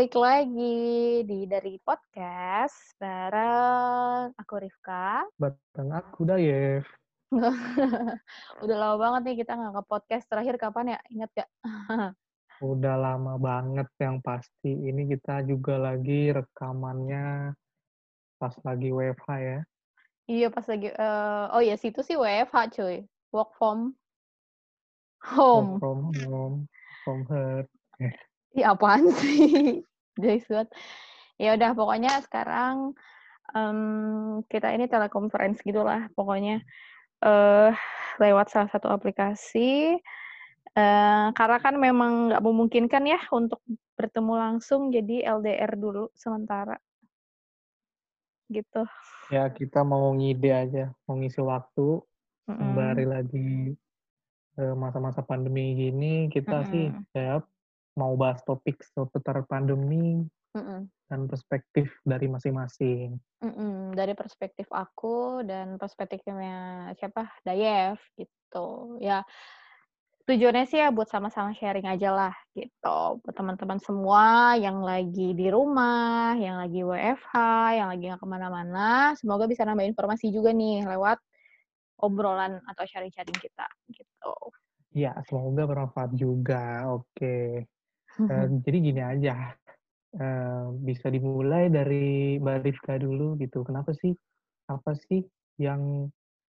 balik lagi di dari podcast bareng aku Rifka. Bareng aku Dayef. Udah lama banget nih kita nggak ke podcast. Terakhir kapan ya? Ingat gak? Udah lama banget yang pasti. Ini kita juga lagi rekamannya pas lagi WFH ya. Iya pas lagi. Uh, oh ya situ sih WFH cuy. Work from home. Work from home. From her. Iya apaan sih? Jadi buat. Ya udah pokoknya sekarang um, kita ini telekonferensi gitulah pokoknya uh, lewat salah satu aplikasi. Uh, karena kan memang nggak memungkinkan ya untuk bertemu langsung, jadi LDR dulu sementara. Gitu. Ya kita mau ngide aja, mau ngisi waktu, mm -hmm. lagi masa-masa pandemi gini, kita mm -hmm. sih ya mau bahas topik seputar pandemi mm -mm. dan perspektif dari masing-masing. Mm -mm. Dari perspektif aku dan perspektifnya siapa Dayef gitu. Ya tujuannya sih ya buat sama-sama sharing aja lah gitu. Buat teman-teman semua yang lagi di rumah, yang lagi WFH, yang lagi nggak ke mana-mana, semoga bisa nambah informasi juga nih lewat obrolan atau sharing-sharing kita gitu. Ya, semoga bermanfaat juga. Oke. Jadi gini aja, uh, bisa dimulai dari Mbak Rifka dulu gitu. Kenapa sih? Apa sih yang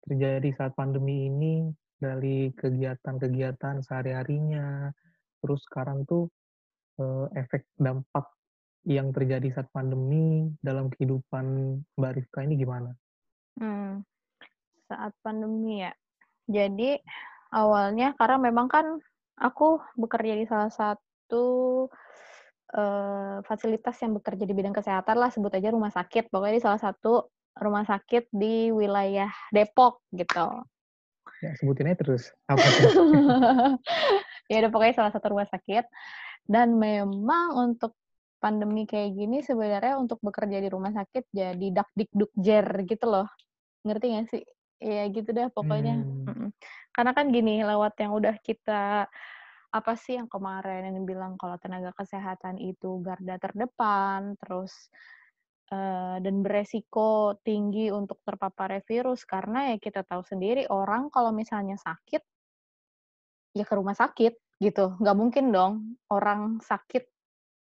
terjadi saat pandemi ini dari kegiatan-kegiatan sehari-harinya? Terus sekarang tuh uh, efek dampak yang terjadi saat pandemi dalam kehidupan Mbak Rifka ini gimana? Hmm, saat pandemi ya. Jadi awalnya karena memang kan aku bekerja di salah satu itu uh, fasilitas yang bekerja di bidang kesehatan lah sebut aja rumah sakit. Pokoknya di salah satu rumah sakit di wilayah Depok gitu. Ya sebutin aja terus. Apa ya udah pokoknya salah satu rumah sakit. Dan memang untuk pandemi kayak gini sebenarnya untuk bekerja di rumah sakit jadi dak dik duk jer gitu loh. Ngerti gak sih? Ya gitu dah pokoknya. Hmm. karena kan gini lewat yang udah kita apa sih yang kemarin yang bilang kalau tenaga kesehatan itu garda terdepan, terus dan beresiko tinggi untuk terpapar virus karena ya kita tahu sendiri orang kalau misalnya sakit ya ke rumah sakit gitu, nggak mungkin dong orang sakit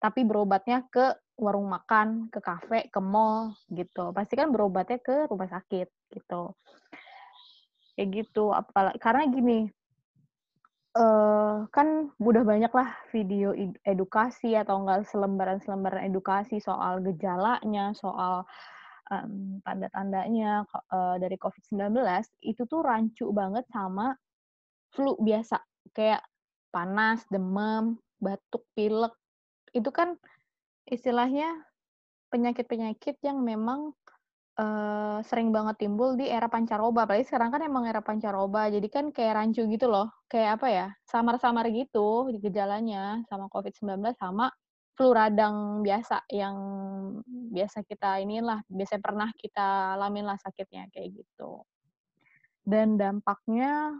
tapi berobatnya ke warung makan, ke kafe, ke mall gitu. Pasti kan berobatnya ke rumah sakit gitu. Kayak gitu. Apalagi karena gini, uh, kan udah banyak lah video edukasi atau enggak selembaran-selembaran edukasi soal gejalanya, soal um, tanda-tandanya uh, dari COVID-19 itu tuh rancu banget sama flu biasa kayak panas, demam, batuk, pilek. Itu kan istilahnya penyakit-penyakit yang memang uh, sering banget timbul di era pancaroba. Apalagi sekarang kan emang era pancaroba, jadi kan kayak rancu gitu loh. Kayak apa ya, samar-samar gitu gejalanya sama COVID-19 sama flu radang biasa yang biasa kita inilah, biasa pernah kita alamin lah sakitnya kayak gitu. Dan dampaknya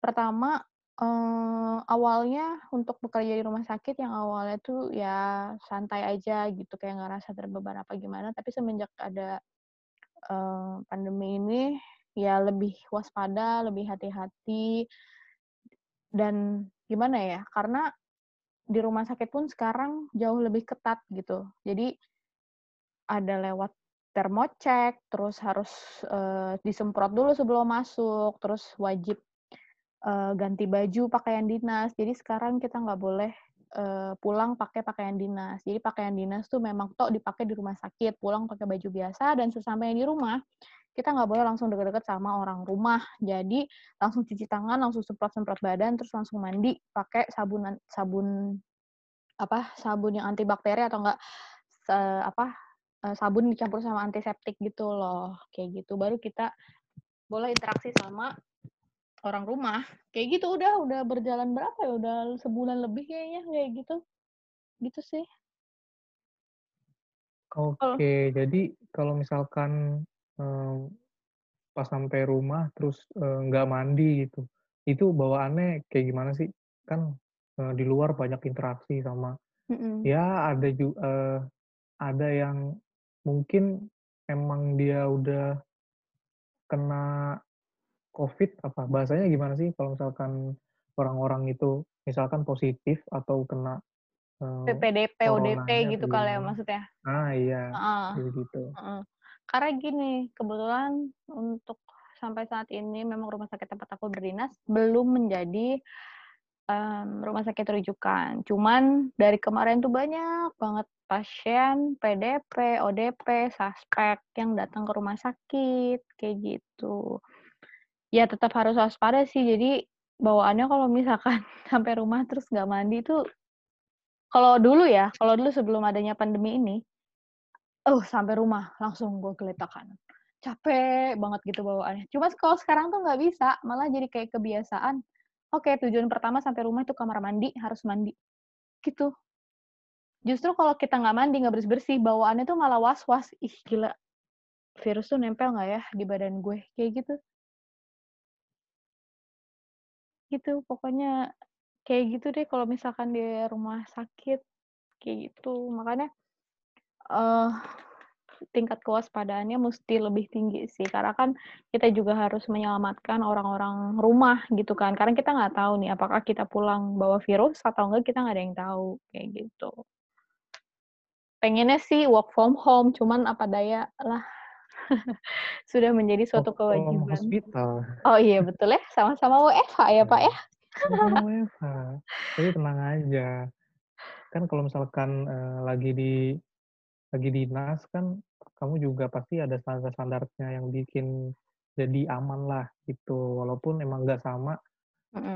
pertama uh, awalnya untuk bekerja di rumah sakit yang awalnya tuh ya santai aja gitu kayak nggak rasa terbeban apa gimana tapi semenjak ada uh, pandemi ini ya lebih waspada, lebih hati-hati dan gimana ya? Karena di rumah sakit pun sekarang jauh lebih ketat gitu. Jadi ada lewat termocek, terus harus uh, disemprot dulu sebelum masuk, terus wajib uh, ganti baju pakaian dinas. Jadi sekarang kita nggak boleh uh, pulang pakai pakaian dinas. Jadi pakaian dinas tuh memang tok dipakai di rumah sakit, pulang pakai baju biasa dan sesampainya di rumah kita nggak boleh langsung deket-deket sama orang rumah. Jadi langsung cuci tangan, langsung semprot-semprot badan, terus langsung mandi pakai sabun sabun apa sabun yang antibakteri atau enggak apa eh, sabun dicampur sama antiseptik gitu loh kayak gitu baru kita boleh interaksi sama orang rumah. Kayak gitu udah udah berjalan berapa ya? Udah sebulan lebih kayaknya kayak gitu. Gitu sih. Oke okay, jadi kalau misalkan um, pas sampai rumah terus nggak uh, mandi gitu itu bawaannya kayak gimana sih? Kan uh, di luar banyak interaksi sama Mhm. Ya ada ju eee, ada yang mungkin emang dia udah kena Covid apa bahasanya gimana sih kalau misalkan orang-orang itu misalkan positif atau kena, eee, PPDP, ODP gitu kali ya maksudnya? Ah, iya, Heeh, kayak gitu. heeh. Karena gini, kebetulan untuk sampai saat ini memang rumah sakit tempat aku berdinas belum menjadi, mmm, rumah sakit rujukan. Cuman dari kemarin tuh banyak banget pasien PDP, ODP, suspek yang datang ke rumah sakit, kayak gitu. Ya tetap harus waspada sih, jadi bawaannya kalau misalkan sampai rumah terus nggak mandi tuh kalau dulu ya, kalau dulu sebelum adanya pandemi ini, uh, sampai rumah langsung gue geletak kanan. Capek banget gitu bawaannya. Cuma kalau sekarang tuh nggak bisa, malah jadi kayak kebiasaan. Oke, tujuan pertama sampai rumah itu kamar mandi, harus mandi, gitu. Justru kalau kita nggak mandi, nggak bersih-bersih, bawaannya tuh malah was-was, "Ih gila, virus tuh nempel nggak ya di badan gue?" Kayak gitu. Gitu, pokoknya kayak gitu deh kalau misalkan di rumah sakit, kayak gitu. Makanya, eee, tingkat kewaspadaannya musti lebih tinggi sih, karena kan kita juga harus menyelamatkan orang-orang rumah gitu kan, karena kita nggak tahu nih apakah kita pulang bawa virus atau enggak kita nggak ada yang tahu, kayak gitu. Pengennya sih work from home, cuman apa daya lah, sudah menjadi suatu kewajiban. hospital. Oh iya betul ya, sama-sama WFH ya, Pak, ya. WFH, tapi tenang aja, kan kalau misalkan, eee, lagi di lagi dinas kan kamu juga pasti ada standar-standarnya yang bikin jadi aman lah gitu, walaupun emang nggak sama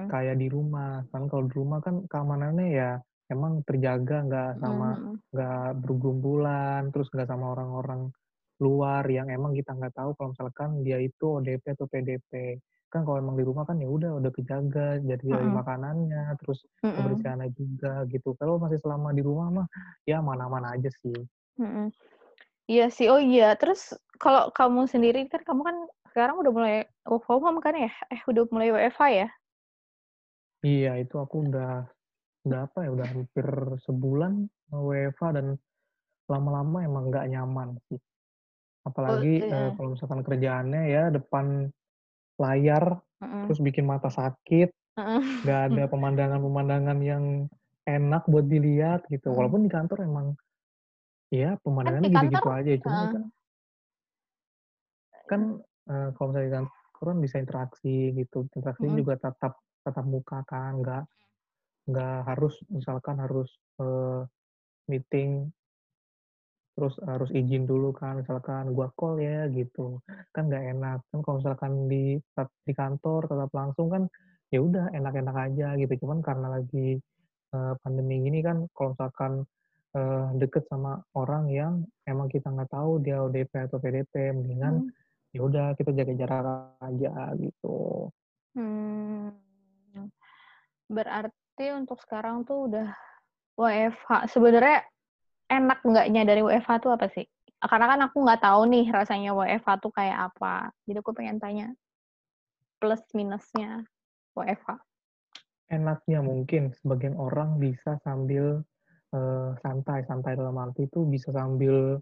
kayak di rumah. Kan kalau di rumah kan keamanannya ya emang terjaga, nggak sama nggak bergerombolan, terus nggak sama orang-orang luar yang emang kita nggak tahu kalau misalkan dia itu ODP atau PDP. Kan kalau emang di rumah kan ya udah udah kejaga dari dari Mhm. makanannya, terus Mhm. kebersihannya juga gitu. Kalau masih selama di rumah mah ya aman-aman aja sih. Mhm. Iya sih, oh iya, terus kalau kamu sendiri kan kamu kan sekarang udah mulai work from home kan ya? Eh, udah mulai WFH ya? Iya, itu aku udah udah apa ya, udah hampir sebulan WFH dan lama-lama emang nggak nyaman sih. Oh, Apalagi, eee, iya. kalau misalkan kerjaannya ya depan layar, Mhm. terus bikin mata sakit, nggak ada pemandangan-pemandangan yang enak buat dilihat gitu. Mhm. Walaupun di kantor emang, ya Kan pemandangannya gitu-gitu aja, heeh, kan kan, eee, kalau misalnya di kantor kan bisa interaksi gitu, interaksinya mhm, juga tatap tatap muka kan, nggak nggak harus misalkan harus, eee, meeting Terus harus izin dulu kan, misalkan, "Gua call ya," gitu. Kan nggak enak. Kan kalau misalkan di di kantor tetap langsung kan, ya udah enak-enak aja gitu. Cuman karena lagi, eee, pandemi gini kan kalau misalkan, eee, deket sama orang yang emang kita nggak tahu dia ODP atau PDP, mendingan mhm. ya udah kita jaga jarak aja gitu. Mmm, berarti untuk sekarang tuh udah WFH. Sebenarnya enak enggaknya dari WFH tuh apa sih? Karena kan aku nggak tahu nih rasanya WFH tuh kayak apa. Jadi aku pengen tanya plus minusnya WFH. Enaknya mungkin sebagian orang bisa sambil, eee, santai, santai dalam arti itu bisa sambil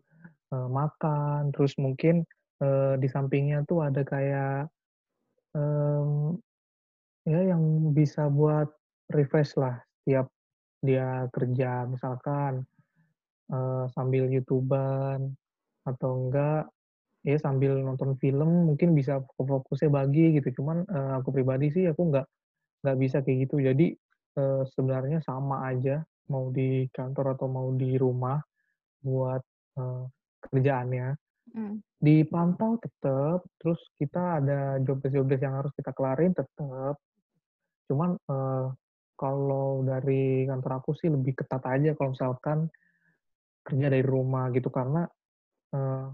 Eee, makan, terus mungkin, eee, di sampingnya tuh ada kayak, mmm, ya yang bisa buat refresh lah setiap dia kerja. Misalkan, eee, sambil YouTube-an atau enggak, ya sambil nonton film mungkin bisa fokusnya bagi gitu. Cuman, eee, aku pribadi sih aku nggak nggak bisa kayak gitu. Jadi, eee, sebenarnya sama aja mau di kantor atau mau di rumah buat, eee, kerjaannya. Mhm, Dipantau tetep, terus kita ada job desk-job desk yang harus kita kelarin tetep, cuman, eee, kalau dari kantor aku sih lebih ketat aja kalau misalkan kerja dari rumah gitu, karena, eee,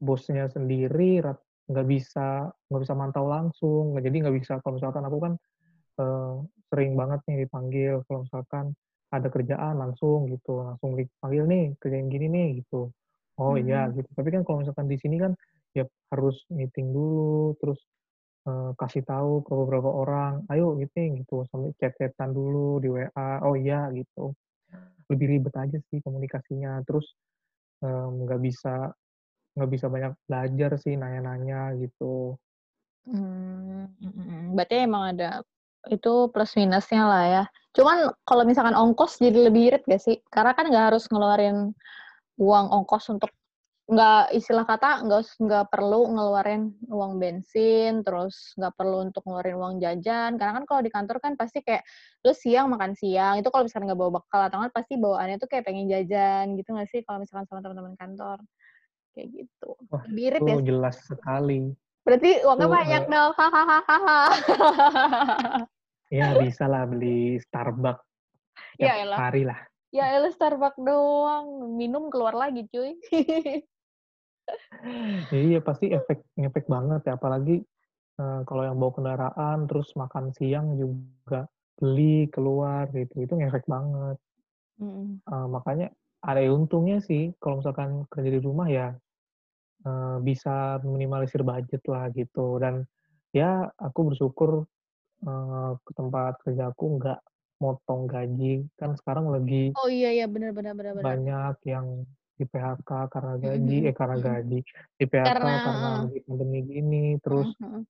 bosnya sendiri nggak bisa nggak bisa mantau langsung. Nah, jadi nggak bisa kalau misalkan aku kan, eee, sering banget nih dipanggil kalau misalkan ada kerjaan langsung gitu, langsung dipanggil nih, "Kerjain gini nih," gitu. "Oh, iya," mmm, gitu. Tapi kan kalau misalkan di sini kan, ya harus meeting dulu, terus Eee, kasih tahu ke beberapa orang, "Ayo meeting," gitu, sambil chat-chat-an dulu di WA, "Oh iya," gitu. Lebih ribet aja sih komunikasinya. Terus, mmm, nggak bisa nggak bisa banyak belajar sih, nanya-nanya gitu. Mmm, mhm mhm. Berarti emang ada itu plus minusnya lah ya. Cuman kalau misalkan ongkos jadi lebih irit nggak sih? Karena kan nggak harus ngeluarin uang ongkos untuk nggak istilah kata nggak nggak perlu ngeluarin uang bensin, terus nggak perlu untuk ngeluarin uang jajan. Karena kan kalau di kantor kan pasti kayak lu siang makan siang, itu kalau misalkan nggak bawa bekal atau enggak pasti bawaannya tuh kayak pengen jajan gitu nggak sih kalau misalkan sama teman-teman kantor? Kayak gitu. Wah, ya jelas sekali. Berarti uangnya banyak eee dong, hahaha. Ya bisalah beli Starbucks Ya hari lah. ya elah Starbucks doang, minum keluar lagi cuy. Iya pasti efek ngefek banget ya, apalagi, eee, kalau yang bawa kendaraan, terus makan siang juga beli, keluar gitu, itu ngefek banget. Mhm. Eee, makanya ada untungnya sih kalau misalkan kerja di rumah ya, eee, bisa minimalisir budget lah gitu dan ya aku bersyukur, ke tempat kerjaku nggak motong gaji, kan sekarang lagi Oh iya iya, bener bener bener. banyak yang di-PHK karena Mhm gaji mhm eh karena mhm. gaji, di-PHK Karena karena heeh. lagi pandemi gini, terus, Mhm mhm.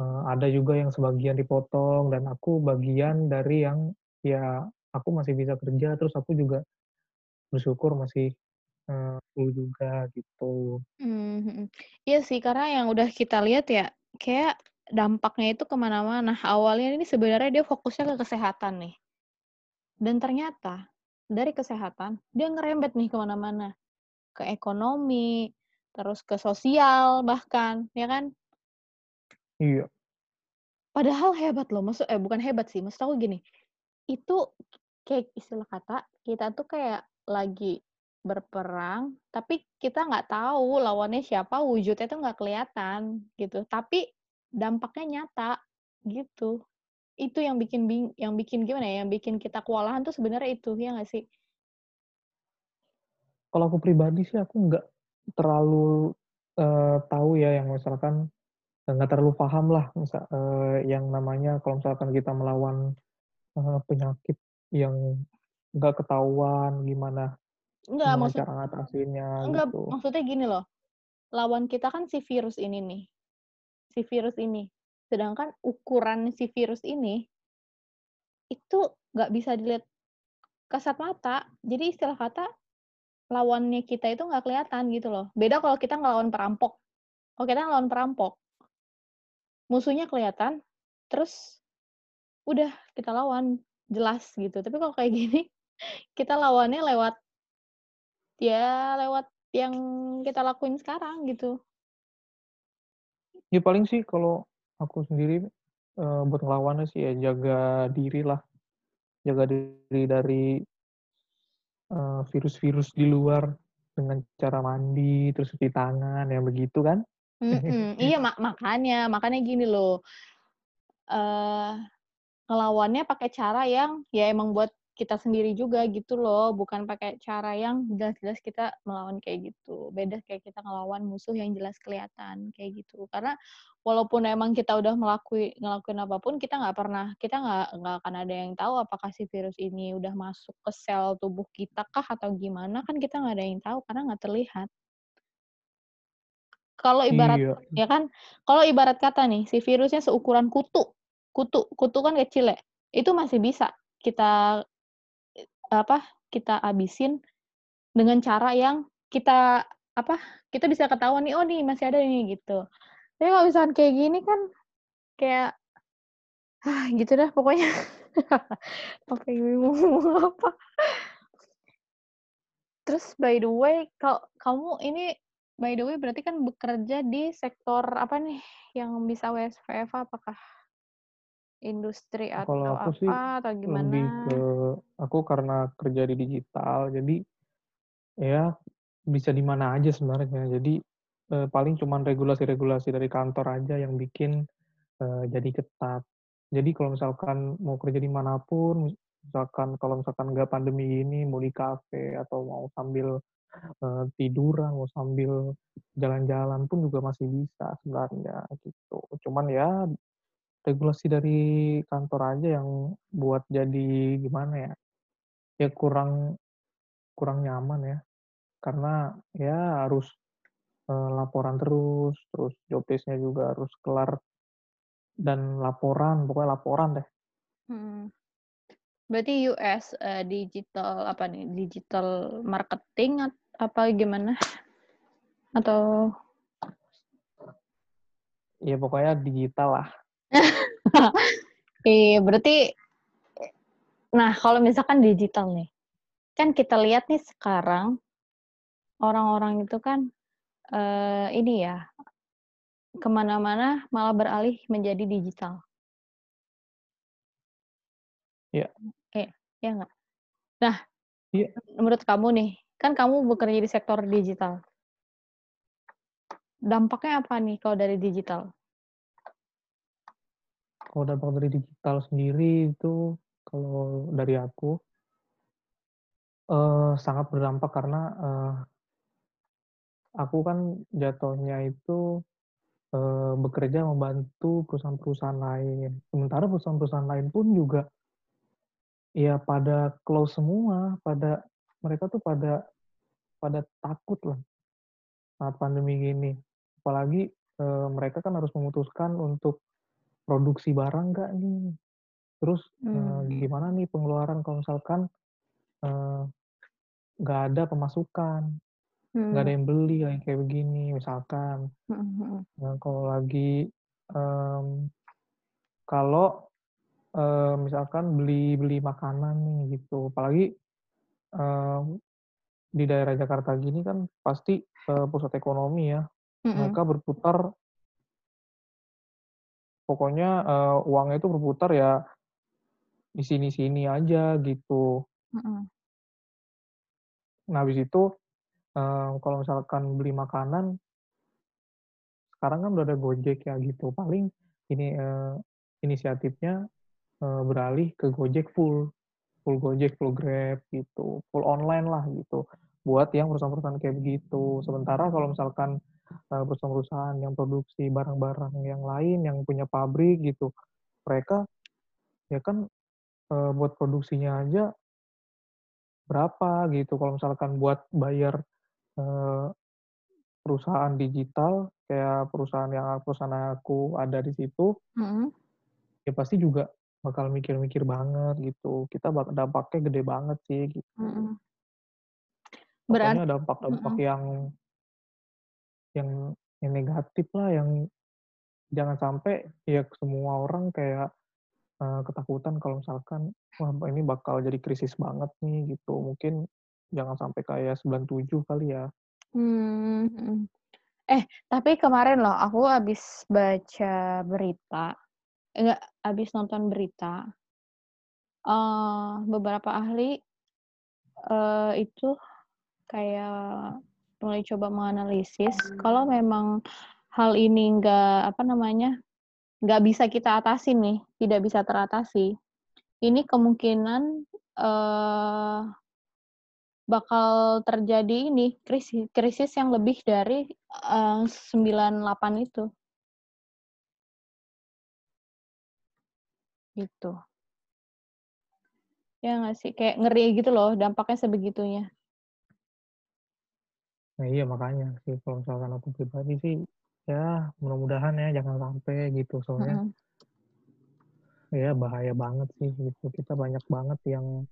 eee, ada juga yang sebagian dipotong dan aku bagian dari yang ya aku masih bisa kerja, terus aku juga bersyukur masih, eee, full juga gitu. Mmm, mhm. Iya sih, karena yang udah kita lihat ya, kayak dampaknya itu ke mana-mana. Awalnya ini sebenarnya dia fokusnya ke kesehatan nih. Dan ternyata dari kesehatan, dia ngerembet nih ke mana-mana. Ke ekonomi, terus ke sosial bahkan, ya kan? Iya. Padahal hebat loh, maksud eh bukan hebat sih, maksud aku gini, itu kayak istilah kata, kita tuh kayak lagi berperang, tapi kita nggak tahu lawannya siapa, wujudnya tuh nggak kelihatan, gitu. Tapi dampaknya nyata, gitu. Itu yang bikin bing yang bikin gimana ya, yang bikin kita kewalahan tuh sebenarnya itu, ya nggak sih? Kalau aku pribadi sih aku nggak terlalu, eee, tahu ya yang misalkan nggak terlalu paham lah misa eee, yang namanya kalau misalkan kita melawan, eee, penyakit yang nggak ketahuan gimana Enggak, maksud cara ngatasinnya enggak, gitu. maksudnya gini loh, lawan kita kan si virus ini nih, si virus ini. Sedangkan ukuran si virus ini itu nggak bisa dilihat kasat mata. Jadi istilah kata, lawannya kita itu nggak kelihatan gitu loh. Beda kalau kita ngelawan perampok. Kalau kita ngelawan perampok musuhnya kelihatan, terus udah kita lawan, jelas gitu. Tapi kalau kayak gini, kita lawannya lewat ya lewat yang kita lakuin sekarang gitu. Ya paling sih kalau aku sendiri, eee, buat ngelawannya sih ya jaga diri lah, jaga diri dari eee, virus-virus di luar dengan cara mandi, terus cuci tangan, yang begitu kan? Mhm, iya mak makanya makanya gini loh, eee, ngelawannya pakai cara yang ya emang buat kita sendiri juga gitu loh, bukan pakai cara yang jelas-jelas kita melawan kayak gitu. Beda kayak kita ngelawan musuh yang jelas kelihatan, kayak gitu. Karena walaupun emang kita udah melakui ngelakuin apa pun, kita nggak pernah kita nggak nggak akan ada yang tahu apakah si virus ini udah masuk ke sel tubuh kita kah atau gimana, kan kita nggak ada yang tahu karena nggak terlihat. Kalau ibarat Iya. ya kan, kalau ibarat kata nih, si virusnya seukuran kutu, kutu kutu kan kecil ya, itu masih bisa kita, apa, kita habisin dengan cara yang kita, apa, kita bisa ketahuan nih, "Oh nih, masih ada nih," gitu. Tapi kalau misalkan kayak gini kan, kayak, ah, gitu dah pokoknya. Apa ngomong apa. Terus by the way, kal kamu ini by the way berarti kan bekerja di sektor apa nih, yang bisa WFH apakah industri Kalau atau aku sih apa, atau lebih gimana? ke aku karena kerja di digital, jadi ya bisa di mana aja sebenarnya. Jadi, eee, paling cuman regulasi-regulasi dari kantor aja yang bikin, eee, jadi ketat. Jadi kalau misalkan mau kerja di mana pun, misalkan kalau misalkan nggak pandemi ini, mau di kafe atau mau sambil, eee, tiduran, mau sambil jalan-jalan pun juga masih bisa sebenarnya, gitu. Cuman ya regulasi dari kantor aja yang buat jadi gimana ya, ya kurang kurang nyaman ya. Karena ya harus uh, laporan terus, terus job juga harus kelar dan laporan, pokoknya laporan deh. Hmm. Berarti US uh, digital apa nih? Digital marketing apa gimana? Atau Ya pokoknya digital lah. Iya, berarti nah kalau misalkan digital nih, kan kita lihat nih sekarang orang-orang itu kan uh, ini ya ke mana-mana malah beralih menjadi digital. Iya. Iya, ya nggak? Nah, iya. menurut kamu nih, kan kamu bekerja di sektor digital. Dampaknya apa nih kalau dari digital? Kalau dampak dari digital sendiri itu kalau dari aku uh, sangat berdampak karena uh, aku kan jatuhnya itu uh, bekerja membantu perusahaan-perusahaan lain. Sementara perusahaan-perusahaan lain pun juga ya pada close semua, pada mereka tuh pada pada takut lah saat pandemi gini. Apalagi mereka kan harus memutuskan untuk produksi barang nggak nih. Terus hmm. gimana nih pengeluaran kalau misalkan nggak ada pemasukan, nggak hmm. ada yang beli kayak begini misalkan. Hmm. Nah, kalau lagi um, kalau uh, misalkan beli beli makanan nih gitu apalagi uh, di daerah Jakarta gini kan pasti uh, pusat ekonomi ya mm-hmm. mereka berputar pokoknya uh, uangnya itu berputar ya di sini sini aja gitu mm-hmm. nah habis itu uh, kalau misalkan beli makanan sekarang kan udah ada Gojek ya gitu paling ini uh, inisiatifnya uh, beralih ke Gojek full, full Gojek, full Grab gitu, full online lah gitu. Buat yang perusahaan-perusahaan kayak begitu. Sementara kalau misalkan perusahaan-perusahaan yang produksi barang-barang yang lain, yang punya pabrik gitu, mereka ya kan uh, buat produksinya aja berapa gitu. Kalau misalkan buat bayar uh, perusahaan digital kayak perusahaan yang perusahaan aku ada di situ, mm -hmm. ya pasti juga bakal mikir-mikir banget gitu. Kita bak dampaknya gede banget sih gitu. Mm -hmm. Pokoknya dampak-dampak mm -hmm. yang yang yang negatif lah, yang jangan sampai ya semua orang kayak uh, ketakutan kalau misalkan wah ini bakal jadi krisis banget nih gitu. Mungkin jangan sampai kayak 97 kali ya. Hmm. Eh, tapi kemarin loh aku habis baca berita Enggak, habis nonton berita, uh, beberapa ahli, uh, itu kayak mulai coba menganalisis kalau memang hal ini enggak, apa namanya, nggak bisa kita atasi nih, tidak bisa teratasi, ini kemungkinan, uh, bakal terjadi ini, krisis krisis yang lebih dari, uh, 98 itu. Gitu. Ya nggak sih? Kayak ngeri gitu loh dampaknya sebegitunya. Nah iya makanya sih kalau misalkan aku pribadi sih ya mudah-mudahan ya jangan sampai gitu soalnya mm -hmm. ya bahaya banget sih gitu kita banyak banget yang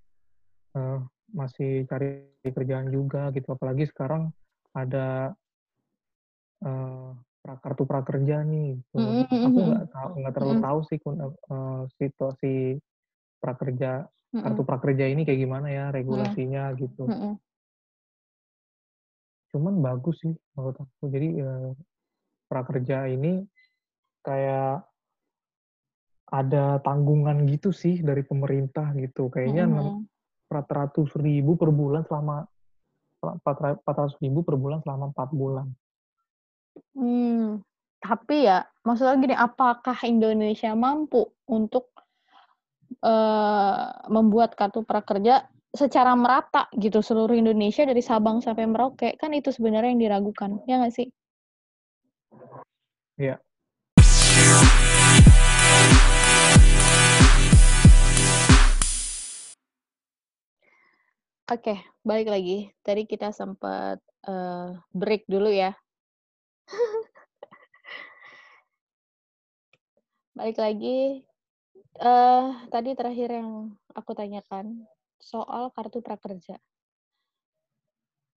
uh, masih cari kerjaan juga gitu apalagi sekarang ada uh, kartu prakerja nih. Gitu. Mm-hmm. Aku nggak tahu nggak terlalu mm-hmm. tahu sih uh, situasi prakerja mm-hmm. kartu prakerja ini kayak gimana ya regulasinya mm-hmm. gitu. Mm-hmm. Cuman bagus sih menurut aku. Jadi uh, prakerja ini kayak ada tanggungan gitu sih dari pemerintah gitu. Kayaknya mm-hmm. ratus ribu per bulan selama 400 ribu per bulan selama 4 bulan. Hmm, tapi ya, maksudnya gini, apakah Indonesia mampu untuk, uh, membuat kartu prakerja secara merata gitu, seluruh Indonesia dari Sabang sampai Merauke? Kan itu sebenarnya yang diragukan, ya nggak sih? Iya. Oke, balik lagi. Tadi kita sempet, eee, break dulu ya. Balik lagi, eee, tadi terakhir yang aku tanyakan, soal kartu prakerja.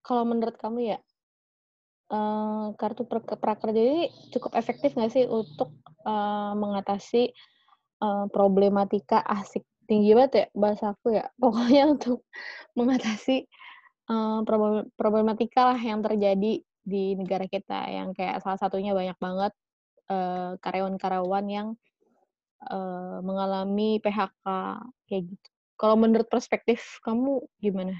Kalau menurut kamu ya, eee, kartu prakerja ini cukup efektif nggak sih untuk, eee, mengatasi, eee, problematika asik, tinggi banget ya bahasa aku ya, pokoknya untuk mengatasi, problematika lah yang terjadi di negara kita, yang kayak salah satunya banyak banget, karyawan-karyawan yang, mengalami PHK, kayak gitu. Kalau menurut perspektif kamu gimana?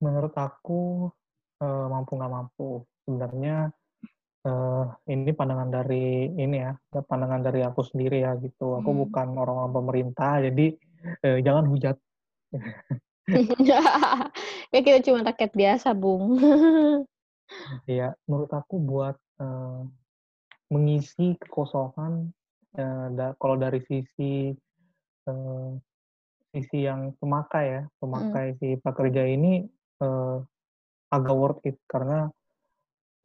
Menurut aku, eee, mampu nggak mampu. Sebenarnya, eee, ini pandangan dari ini ya, pandangan dari aku sendiri ya gitu. Aku Mmm. bukan orang-orang pemerintah, jadi, eee, jangan hujat. Ya kita cuma rakyat biasa, Bung. Iya, menurut aku buat, eee, mengisi kekosongan, eee, da kalau dari sisi, sisi yang pemakai ya, Mhm. pemakai si pekerja ini, eee, agak worth it karena,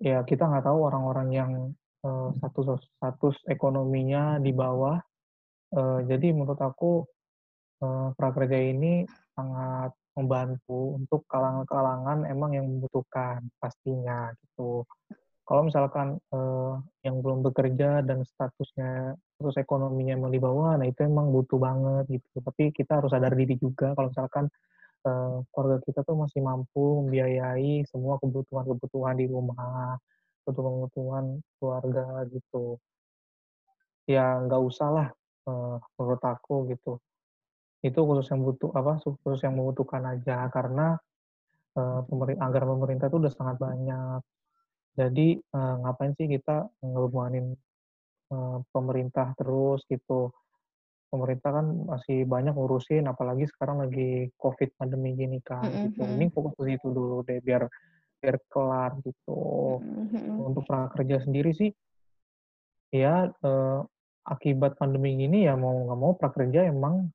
ya kita nggak tahu orang-orang yang, eee, status status ekonominya di bawah, eee, jadi menurut aku, eee, prakerja ini sangat membantu untuk kalangan-kalangan emang yang membutuhkan pastinya gitu. Kalau misalkan, eee, yang belum bekerja dan statusnya status ekonominya emang di bawah, nah itu emang butuh banget gitu. Tapi kita harus sadar diri juga kalau misalkan, eee, keluarga kita tuh masih mampu membiayai semua kebutuhan-kebutuhan di rumah, kebutuhan-kebutuhan keluarga gitu. Ya nggak usahlah, eee, menurut aku gitu. Itu khusus yang butuh apa, su khusus yang membutuhkan aja karena, eee, pemeri anggaran pemerintah tuh udah sangat banyak. Jadi, eee, ngapain sih kita ngebebanin, pemerintah terus gitu. Pemerintah kan masih banyak ngurusin, apalagi sekarang lagi Covid pandemi gini kan Mhm gitu. Mending fokus ke situ dulu deh biar biar kelar gitu. Mhm mhm. Untuk prakerja sendiri sih ya, eee, akibat pandemi gini ya mau nggak mau prakerja emang,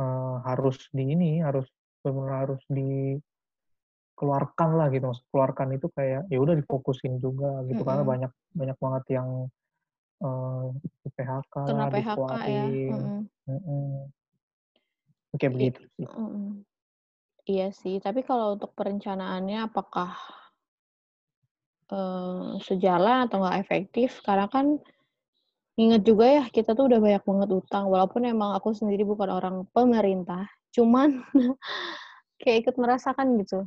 eee, harus di ini, harus bener-bener harus dikeluarkan lah gitu, maksud keluarkan itu kayak ya udah difokusin juga gitu, karena Mhm. banyak banyak banget yang, eee, di-PHK Kena lah, PHK ya, dikeluarin, mhm. mhm. Kayak I begitu sih. mhm. Iya sih, tapi kalau untuk perencanaannya apakah, eee, sejalan atau nggak efektif, karena kan inget juga ya, kita tuh udah banyak banget utang, walaupun emang aku sendiri bukan orang pemerintah, cuman kayak ikut merasakan gitu.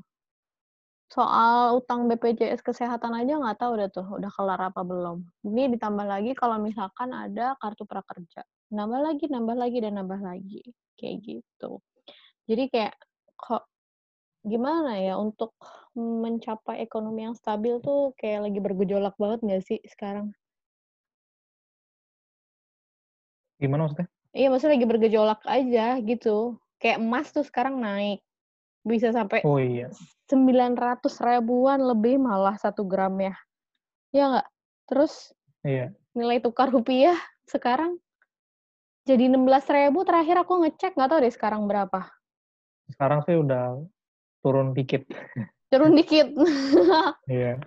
Soal utang BPJS kesehatan aja nggak tahu deh tuh, udah kelar apa belum. Ini ditambah lagi kalau misalkan ada kartu prakerja. Nambah lagi nambah lagi dan nambah lagi, kayak gitu. Jadi kayak, kok gimana ya, untuk mencapai ekonomi yang stabil tuh kayak lagi bergejolak banget nggak sih sekarang? Gimana maksudnya? Iya, maksudnya lagi bergejolak aja gitu. Kayak emas tuh sekarang naik, bisa sampai Oh iya, sembilan ratus ribuan lebih malah satu gramnya, ya nggak? Terus iya. nilai tukar rupiah sekarang jadi enam belas ribu terakhir aku ngecek, nggak tahu deh sekarang berapa. Sekarang sih udah turun dikit. Turun dikit. Iya,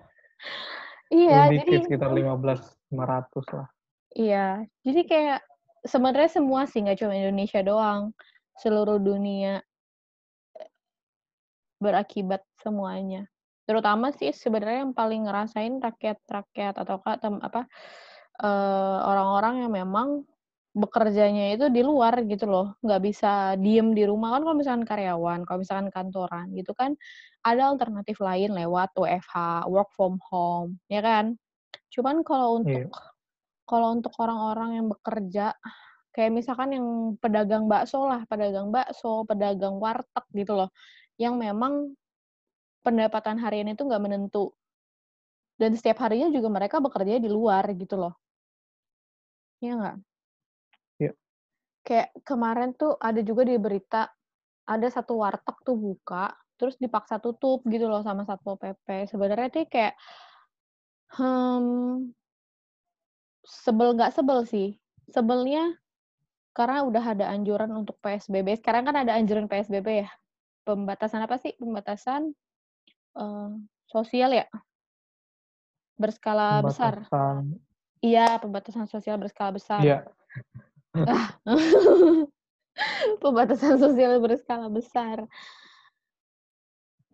Iya, turun jadi dikit sekitar 15.500 lah. iya, jadi kayak sebenarnya semua sih, nggak cuma Indonesia doang, seluruh dunia berakibat semuanya. Terutama sih sebenarnya yang paling ngerasain rakyat-rakyat atau tem apa, eee, orang-orang yang memang bekerjanya itu di luar gitu loh, nggak bisa diem di rumah. Kan kalau misalkan karyawan, kalau misalkan kantoran gitu kan, ada alternatif lain lewat WFH, work from home, ya kan? Cuman kalau untuk Iya kalau untuk orang-orang yang bekerja, kayak misalkan yang pedagang bakso lah, pedagang bakso, pedagang warteg gitu loh, yang memang pendapatan harian itu nggak menentu, dan setiap harinya juga mereka bekerjanya di luar gitu loh, iya nggak? iya Kayak kemarin tuh ada juga di berita, ada satu warteg tuh buka, terus dipaksa tutup gitu loh sama Satpol PP. Sebenarnya tuh kayak, hmm, sebel nggak sebel sih, sebelnya karena udah ada anjuran untuk PSBB, sekarang kan ada anjuran PSBB ya. Pembatasan apa sih, pembatasan, eee, sosial ya? Berskala besar. Pembatasan Iya, pembatasan sosial berskala besar. Iya. Ah. Pembatasan sosial berskala besar.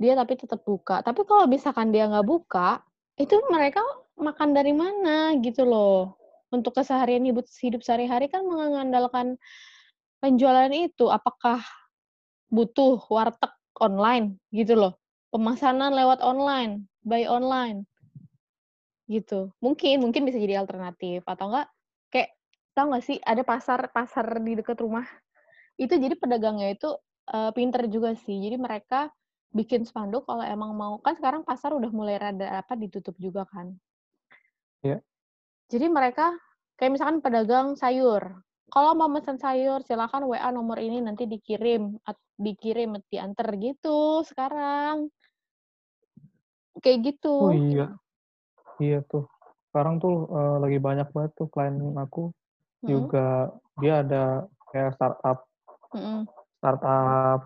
Dia tapi tetap buka. Tapi kalau misalkan dia nggak buka, itu mereka makan dari mana gitu loh. Untuk keseharian hidup hidup sehari-hari kan mengandalkan penjualan itu. Apakah butuh warteg online gitu loh, pemesanan lewat online, buy online. Gitu. Mungkin mungkin bisa jadi alternatif atau enggak kayak tahu nggak sih ada pasar pasar di dekat rumah, itu jadi pedagangnya itu, eee, pinter juga sih. Jadi mereka bikin spanduk kalau emang mau kan sekarang pasar udah mulai rada apa, ditutup juga kan. Iya. Jadi mereka kayak misalkan pedagang sayur, "Kalau mau mesen sayur silakan WA nomor ini nanti dikirim dikirim, diantar," gitu sekarang. Kayak Oh gitu. iya. Iya tuh. Sekarang tuh, eee, lagi banyak banget tuh klien aku, Mhm. juga dia ada kayak startup Mhm. startup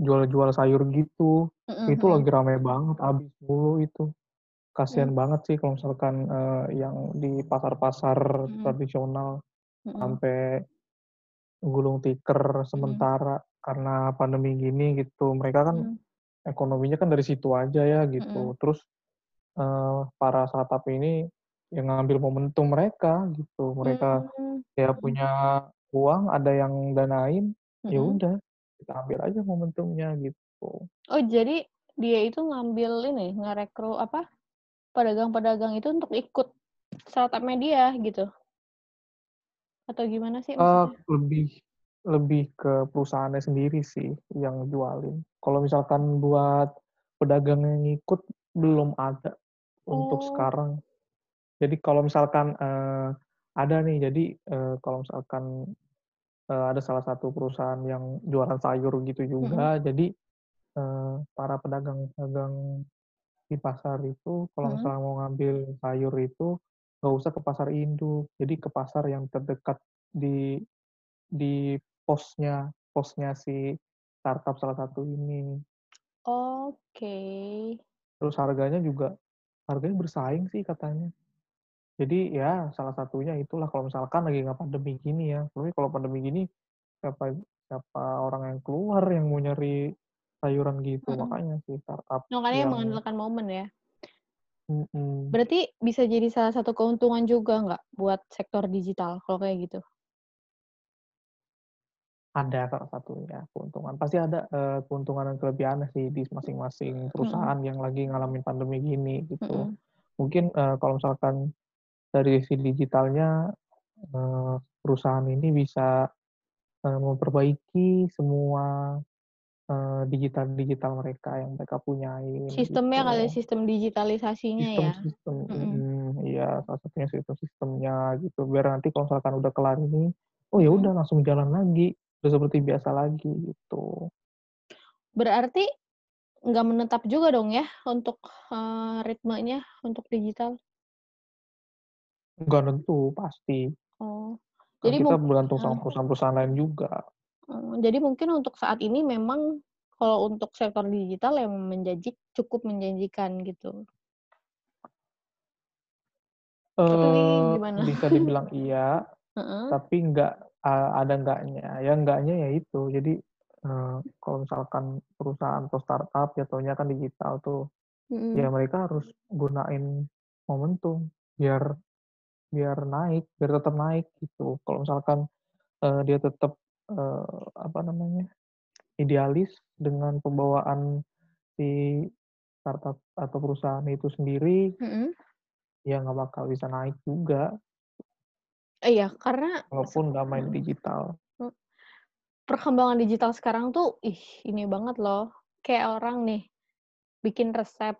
jual-jual sayur gitu. Mhm Itu lagi rame banget, habis mulu itu. Kasihan banget sih kalau misalkan, eee, yang di pasar-pasar Mhm. tradisional Mhm. sampai gulung tikar Mhm. sementara karena pandemi gini gitu. Mereka kan Mhm. ekonominya kan dari situ aja ya Mhm. gitu. Terus, eee, para startup ini yang ngambil momentum mereka gitu. Mereka Mmm, ya mhm. punya uang, ada yang danain, ya Mhm. udah kita ambil aja momentumnya gitu. Oh jadi dia itu ngambil ini, ngerekru apa, pedagang-pedagang itu untuk ikut startup-nya dia gitu? Atau gimana sih maksudnya? lebih lebih ke perusahaannya sendiri sih yang jualin. Kalau misalkan buat pedagang yang ngikut belum ada untuk Oh. sekarang. Jadi kalau misalkan, eee, ada nih jadi, eee, kalau misalkan, eee, ada salah satu perusahaan yang jualan sayur gitu juga. Jadi, eee, para pedagang-pedagang di pasar itu kalau Mhm. misalnya mau ngambil sayur itu nggak usah ke pasar induk. Jadi ke pasar yang terdekat di di posnya posnya si startup salah satu ini. Oke. Terus harganya juga, harganya bersaing sih katanya. Jadi ya salah satunya itulah kalau misalkan lagi nggak pandemi gini ya. Tapi kalau pandemi gini siapa siapa orang yang keluar yang mau nyari sayuran gitu. Mhm. Makanya sih startup Makanya yang mengandalkan momen ya? Mhm. Berarti bisa jadi salah satu keuntungan juga nggak buat sektor digital kalau kayak gitu? Ada salah satunya keuntungan. Pasti ada, eee, keuntungan dan kelebihannya sih di masing-masing perusahaan yang lagi ngalamin pandemi gini gitu. Mhm. Mungkin, eee, kalau misalkan dari sisi digitalnya, eee, perusahaan ini bisa, memperbaiki semua, eee, digital-digital mereka yang mereka punyai Sistemnya kali, gitu. sistem digitalisasinya ya? Sistem-sistem Mhm. mhm, iya salah satunya sistem-sistemnya gitu. Biar nanti kalau misalkan udah kelar ini, oh ya udah langsung jalan lagi, udah seperti biasa lagi gitu. Berarti nggak menetap juga dong ya untuk, eee, ritmenya untuk digital? Nggak nentu, pasti. Oh, Kan jadi kita bergantung sama heeh. perusahaan-perusahaan lain juga. Oh, jadi mungkin untuk saat ini memang kalau untuk sektor digital yang menjanji cukup menjanjikan gitu. Tapi gimana? bisa dibilang iya, Heeh. tapi nggak ada enggaknya. Ya enggaknya ya itu, jadi, eee, kalau misalkan perusahaan atau startup jatuhnya kan digital tuh, ya Mhm. mereka harus gunain momentum biar biar naik, biar tetap naik gitu. Kalau misalkan, eee, dia tetap, eee, apa namanya, idealis dengan pembawaan si startup atau perusahaan itu sendiri Mhm. ya nggak bakal bisa naik juga. Iya, karena Walaupun nggak main digital. Perkembangan digital sekarang tuh, ih ini banget loh, kayak orang nih, bikin resep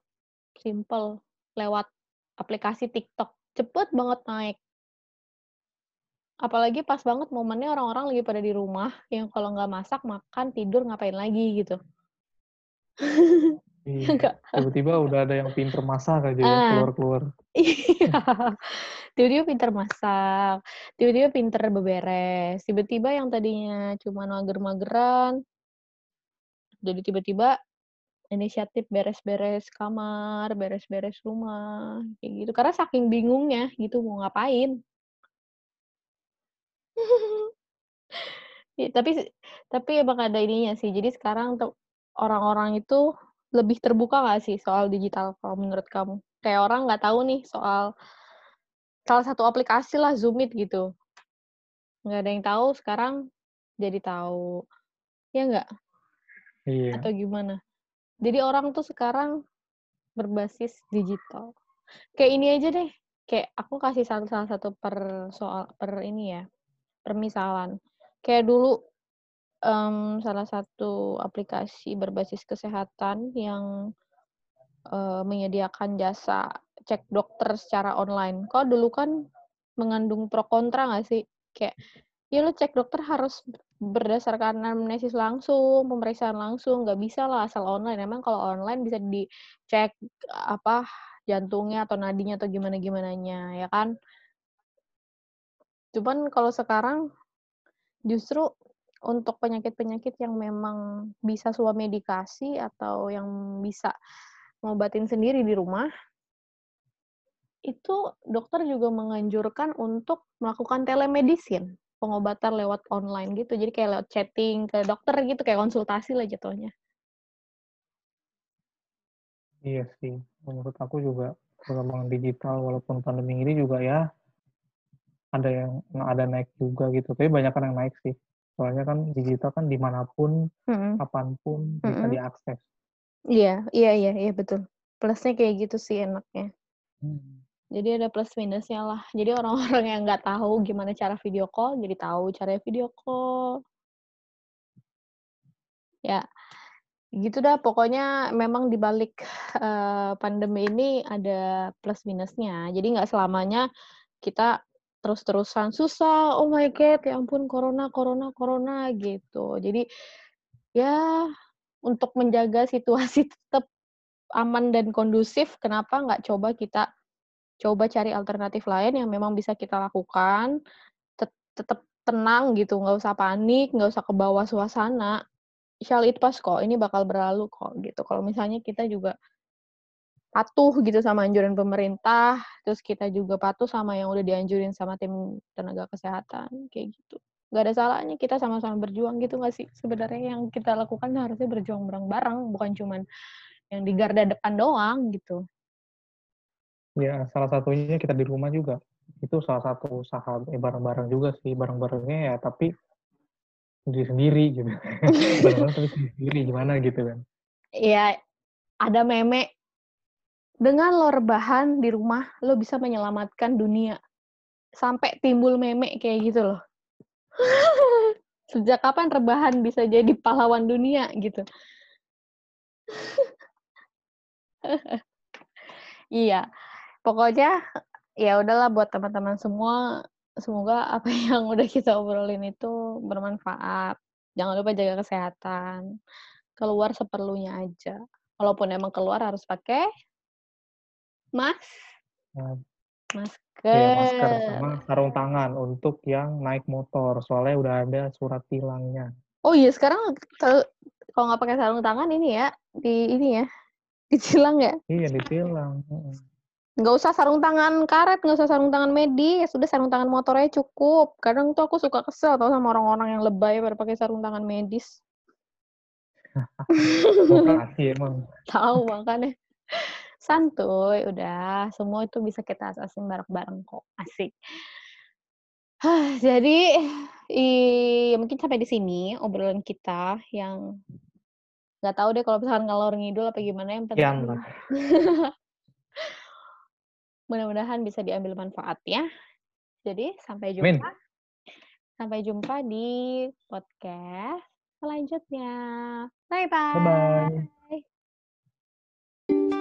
simpel lewat aplikasi TikTok, cepet banget naik. Apalagi pas banget momennya orang-orang lagi pada di rumah, yang kalau nggak masak, makan, tidur, ngapain lagi gitu. Iya, Ya tiba-tiba udah ada yang pinter masak aja ya, Ah, keluar-keluar. iya. Tiba-tiba pinter masak, tiba-tiba pinter beberes, tiba-tiba yang tadinya cuman mager-mageran Jadi tiba-tiba inisiatif beres-beres kamar, beres-beres rumah, kayak gitu. Karena saking bingungnya gitu mau ngapain. Ya, tapi tapi emang ada ininya sih. Jadi sekarang orang-orang itu lebih terbuka nggak sih soal digital kalau menurut kamu? Kayak orang nggak tahu nih soal salah satu aplikasi lah Zoom Meet gitu. Nggak ada yang tahu, sekarang jadi tahu. Ya nggak? Iya. Atau gimana? Jadi orang tuh sekarang berbasis digital. Kayak ini aja deh, kayak aku kasih salah satu per soal per ini ya, permisalan. Kayak dulu um, salah satu aplikasi berbasis kesehatan yang uh, menyediakan jasa cek dokter secara online. Kok dulu kan mengandung pro kontra nggak sih? Kayak, ya lo cek dokter harus berdasarkan anamnesis langsung, pemeriksaan langsung, nggak bisa lah asal online. Emang kalau online bisa dicek apa jantungnya atau nadinya atau gimana gimananya, ya kan? Cuman kalau sekarang justru untuk penyakit-penyakit yang memang bisa medikasi atau yang bisa ngobatin sendiri di rumah, itu dokter juga menganjurkan untuk melakukan telemedicine, pengobatan lewat online gitu. Jadi kayak lewat chatting ke dokter gitu, kayak konsultasi lah jatuhnya. Iya sih, menurut aku juga perkembangan digital walaupun pandemi ini juga ya ada yang ada naik juga gitu. Tapi banyak yang naik sih. Soalnya kan digital kan di mana pun, hmm. kapan pun hmm. bisa diakses. Iya, iya, iya, iya betul. Plusnya kayak gitu sih enaknya. Hmm. Jadi ada plus minusnya lah. Jadi orang-orang yang nggak tahu gimana cara video call, jadi tahu cara video call. Ya, gitu dah pokoknya memang di balik uh, pandemi ini ada plus minusnya jadi nggak selamanya kita terus-terusan susah oh my god ya ampun corona corona corona gitu jadi ya untuk menjaga situasi tetap aman dan kondusif kenapa nggak coba kita coba cari alternatif lain yang memang bisa kita lakukan tetap tenang gitu nggak usah panik nggak usah ke bawah suasana shall it pass kok, ini bakal berlalu kok gitu. Kalau misalnya kita juga patuh gitu sama anjuran pemerintah, terus kita juga patuh sama yang udah dianjurin sama tim tenaga kesehatan, kayak gitu. Gak ada salahnya kita sama-sama berjuang gitu gak sih? Sebenarnya yang kita lakukan harusnya berjuang bareng-bareng, bukan cuman yang di garda depan doang gitu. Ya, salah satunya kita di rumah juga. Itu salah satu usaha eh, bareng-bareng juga sih, bareng-barengnya ya, tapi sendiri sendiri gitu benar tapi sendiri gimana gitu kan Iya, ada meme dengan lo rebahan di rumah lo bisa menyelamatkan dunia sampai timbul meme kayak gitu loh sejak kapan rebahan bisa jadi pahlawan dunia gitu iya pokoknya ya udahlah buat teman-teman semua semoga apa yang udah kita obrolin itu bermanfaat. Jangan lupa jaga kesehatan. Keluar seperlunya aja. Walaupun emang keluar harus pakai mas masker. Ya, masker sama sarung tangan untuk yang naik motor. Soalnya udah ada surat tilangnya. Oh iya, sekarang kalau nggak pakai sarung tangan ini ya, di ini ya, ditilang ya? Iya, ditilang nggak usah sarung tangan karet, nggak usah sarung tangan medis, sudah sarung tangan motornya cukup. Kadang tuh aku suka kesel tau sama orang-orang yang lebay pada pakai sarung tangan medis. Tahu makanya. Santuy, udah. Semua itu bisa kita asasin bareng-bareng kok. Asik. Jadi, i, mungkin sampai di sini obrolan kita yang nggak tahu deh kalau misalkan ngalor ngidul apa gimana yang penting. Mudah-mudahan bisa diambil manfaatnya. Jadi sampai jumpa. Min. Sampai jumpa di podcast selanjutnya. Bye bye. Bye bye.